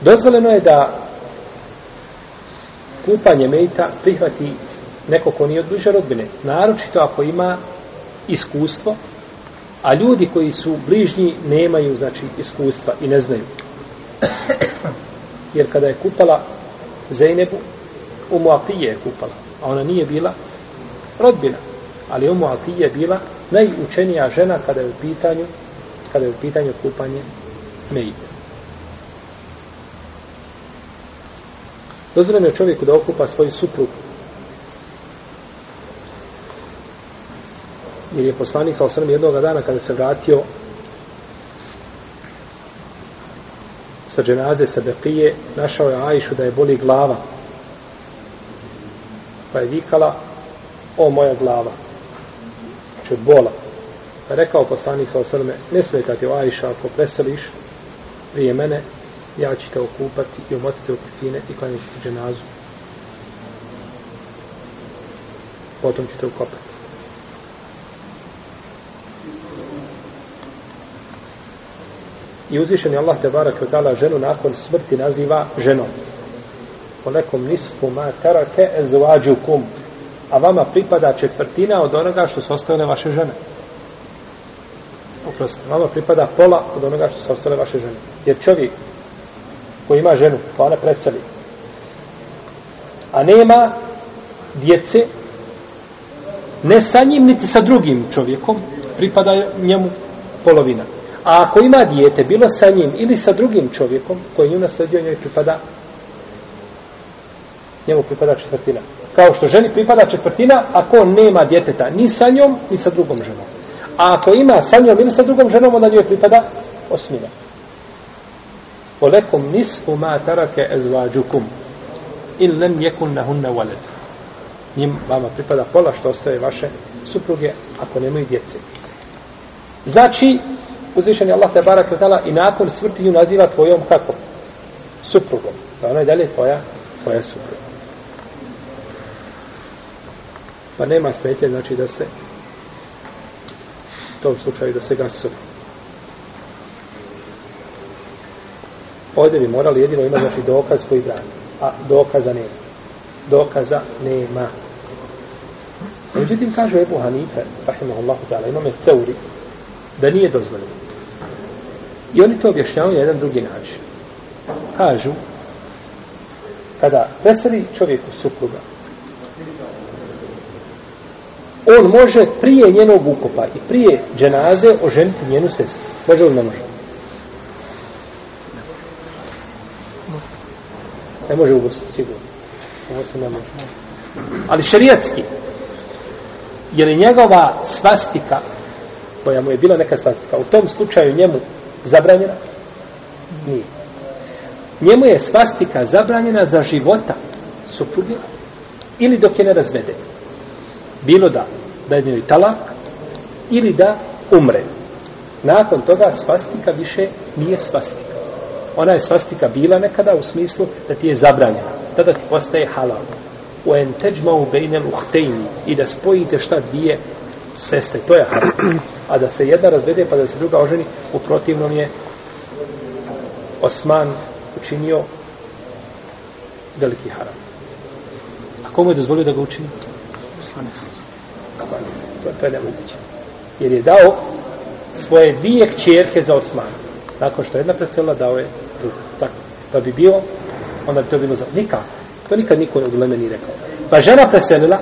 Dozvoljeno je da kupanje mejta prihvati neko ko nije od bliže rodbine. Naročito ako ima iskustvo, a ljudi koji su bližnji nemaju znači iskustva i ne znaju. Jer kada je kupala Zeynepu, Umu Atije je kupala, a ona nije bila rodbina. Ali Umu Atije je bila najučenija žena kada je u pitanju, kada je u pitanju kupanje mejta. Dozvoljeno je čovjeku da okupa svoju suprugu. Jer je poslanik sal srme jednog dana kada se vratio sa dženaze, sa beprije, našao je Ajšu da je boli glava. Pa je vikala, o moja glava. Znači od bola. Pa je rekao poslanik sal srme, ne smetati o Ajša ako preseliš prije mene, ja ću te okupati i omotiti u kutine i klanjati ti dženazu. Potom ću te ukopati. I uzvišen je Allah tebara kao dala ženu nakon smrti naziva ženom. O nekom nispu ma tarake ezuađu kum. A vama pripada četvrtina od onoga što su ostavile vaše žene. Oprostite, vama pripada pola od onoga što su ostavile vaše žene. Jer čovjek koji ima ženu, pa ona preseli. A nema djece, ne sa njim, niti sa drugim čovjekom, pripada njemu polovina. A ako ima dijete, bilo sa njim ili sa drugim čovjekom, koji nju nasledio, njoj pripada, njemu pripada četvrtina. Kao što ženi pripada četvrtina, ako nema djeteta, ni sa njom, ni sa drugom ženom. A ako ima sa njom ili sa drugom ženom, onda njoj pripada osmina. Olekum nisfu ma tarake ezvađukum in lem jekun nahunne walet. Njim vama pripada pola što ostaje vaše supruge ako nemaju djece. Znači, uzvišen je Allah te barak i nakon smrti ju naziva tvojom kako? Suprugom. Da pa ona je dalje tvoja, tvoja supruga. Pa nema smetje, znači da se u tom slučaju da se gasi supruga. Ovdje bi morali jedino imati znači, dokaz koji brani. A dokaza nema. Dokaza nema. Međutim, kaže Ebu Hanife, rahimahullahu ta'ala, imame teori, da nije dozvoljeno. I oni to objašnjavaju jedan drugi način. Kažu, kada preseli čovjeku supruga, on može prije njenog ukopa i prije dženaze oženiti njenu sestru. Može li ne može? Ne može ubrstiti, sigurno. Ovo se ne može. Ali šarijatski, je li njegova svastika, koja mu je bila neka svastika, u tom slučaju njemu zabranjena? Nije. Njemu je svastika zabranjena za života supruge ili dok je ne razvede. Bilo da da je njoj talak ili da umre. Nakon toga svastika više nije svastika ona je svastika bila nekada u smislu da ti je zabranjena. Tada ti postaje halal. U en teđma u bejnel uhtejni i da spojite šta dvije sestre. To je halal. A da se jedna razvede pa da se druga oženi, u protivnom je Osman učinio veliki haram. A komu je dozvolio da ga učini? Osman to, to je nemoguće. Jer je dao svoje dvije kćerke za Osmana. Nakon što je jedna preselila, dao je drugo. Tako. Pa bi bio, onda bi to bilo za... Nikako. To nikad niko od Leme nije rekao. Pa žena preselila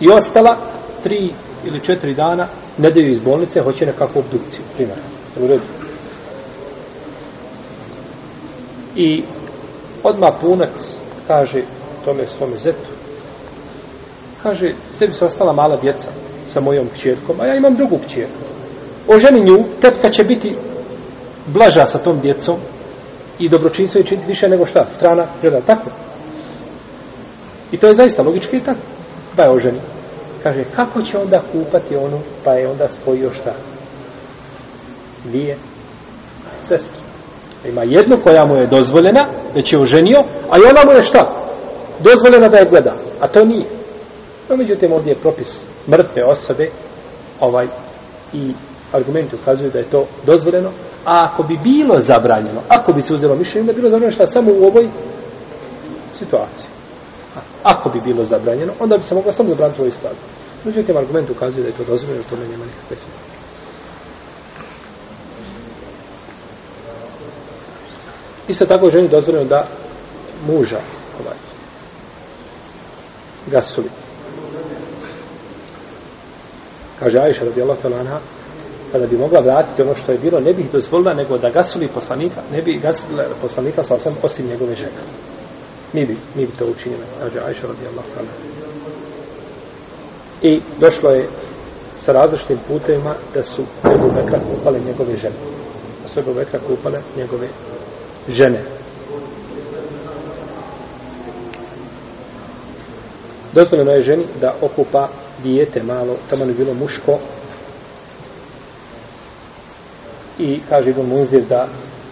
i ostala tri ili četiri dana ne daju iz bolnice, hoće nekakvu obdukciju. Primjer. Jel u redu? I odmah punac kaže tome svome zetu kaže, tebi se ostala mala djeca sa mojom kćerkom, a ja imam drugu kćerku. Oženi nju, tetka će biti blaža sa tom djecom i dobročinstvo je činiti više nego šta? Strana žena, tako? I to je zaista logički i tako. Pa je oženi. Kaže, kako će onda kupati onu, pa je onda spojio šta? Dvije sestre. Ima jednu koja mu je dozvoljena, već je oženio, a i ona mu je šta? Dozvoljena da je gleda. A to nije. No, međutim, ovdje je propis mrtve osobe, ovaj, i argumenti ukazuju da je to dozvoljeno, A ako bi bilo zabranjeno, ako bi se uzelo mišljenje, onda bi bilo zabranjeno šta samo u ovoj situaciji. Ako bi bilo zabranjeno, onda bi se moglo samo zabraniti u ovoj situaciji. Međutim, argument ukazuje da je to dozvoljeno, to nema nikakve smije. Isto tako ženi dozvoljeno da muža ovaj, gasuli. Kaže Aisha radijallahu talanha, pa da bi mogla vratiti ono što je bilo, ne bih dozvolila nego da gasuli poslanika, ne bi gasila poslanika sa osam osim njegove žene. Mi bi, mi bi to učinili, kaže Ajša radijallahu ta'ala. I došlo je sa različitim putevima da su Ebu Bekra kupale njegove žene. Da su Ebu Bekra kupale njegove žene. Dozvoljeno je ženi da okupa dijete malo, tamo je bilo muško, i kaže Ibn Munzir da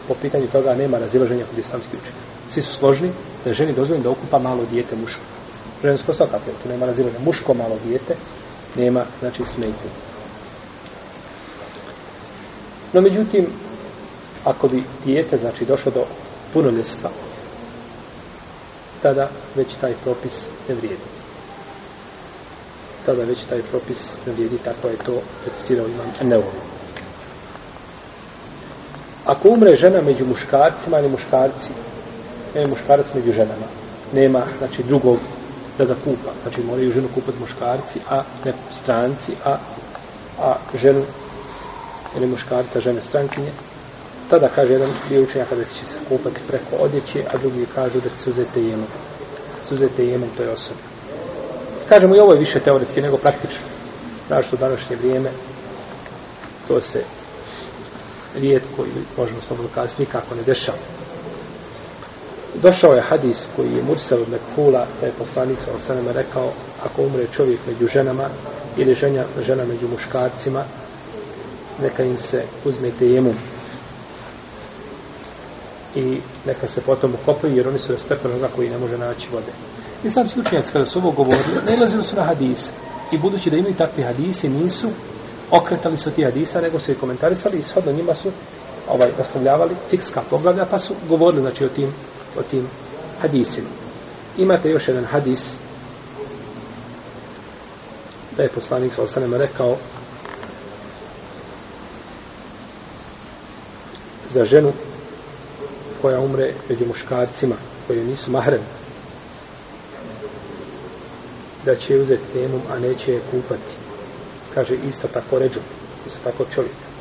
po pitanju toga nema razilaženja kod islamskih učenja. Svi su složni da ženi dozvoljen da okupa malo dijete muško. Žensko svakako je, tu nema razilaženja. Muško malo dijete nema, znači, smetnje. No, međutim, ako bi dijete, znači, došlo do punoljestva, tada već taj propis ne vrijedi. Tada već taj propis ne vrijedi, tako je to precisirao imam Neuromir. Ako umre žena među muškarcima ili muškarci, ne muškarac među ženama, nema znači, drugog da ga kupa. Znači moraju ženu kupati muškarci, a ne stranci, a, a ženu ili muškarca žene strankinje. Tada kaže jedan dvije učenjaka da će se kupati preko odjeće, a drugi kažu da će se uzeti jemen. Suzete jemen toj osobi. Kažemo i ovo je više teoretski nego praktično. Znači što današnje vrijeme to se rijetko ili možemo samo dokazati nikako ne dešava. Došao je hadis koji je Mursal od Mekhula, da je poslanik sa osanama rekao, ako umre čovjek među ženama ili ženja, žena među muškarcima, neka im se uzme dejemu. I neka se potom ukopaju, jer oni su da stepe noga koji ne može naći vode. Islamski učenjac, kada su ovo govorili, ne su na hadise. I budući da imaju takvi hadise, nisu okretali sa ti hadisa, nego su ih komentarisali i shodno njima su ovaj ostavljavali fikska poglavlja, pa su govorili znači, o tim, o tim hadisima. Imate još jedan hadis da je poslanik sa osanem rekao za ženu koja umre među muškarcima koje nisu mahrem da će je uzeti temom a neće je kupati kaže isto tako ređu, isto tako čovjek.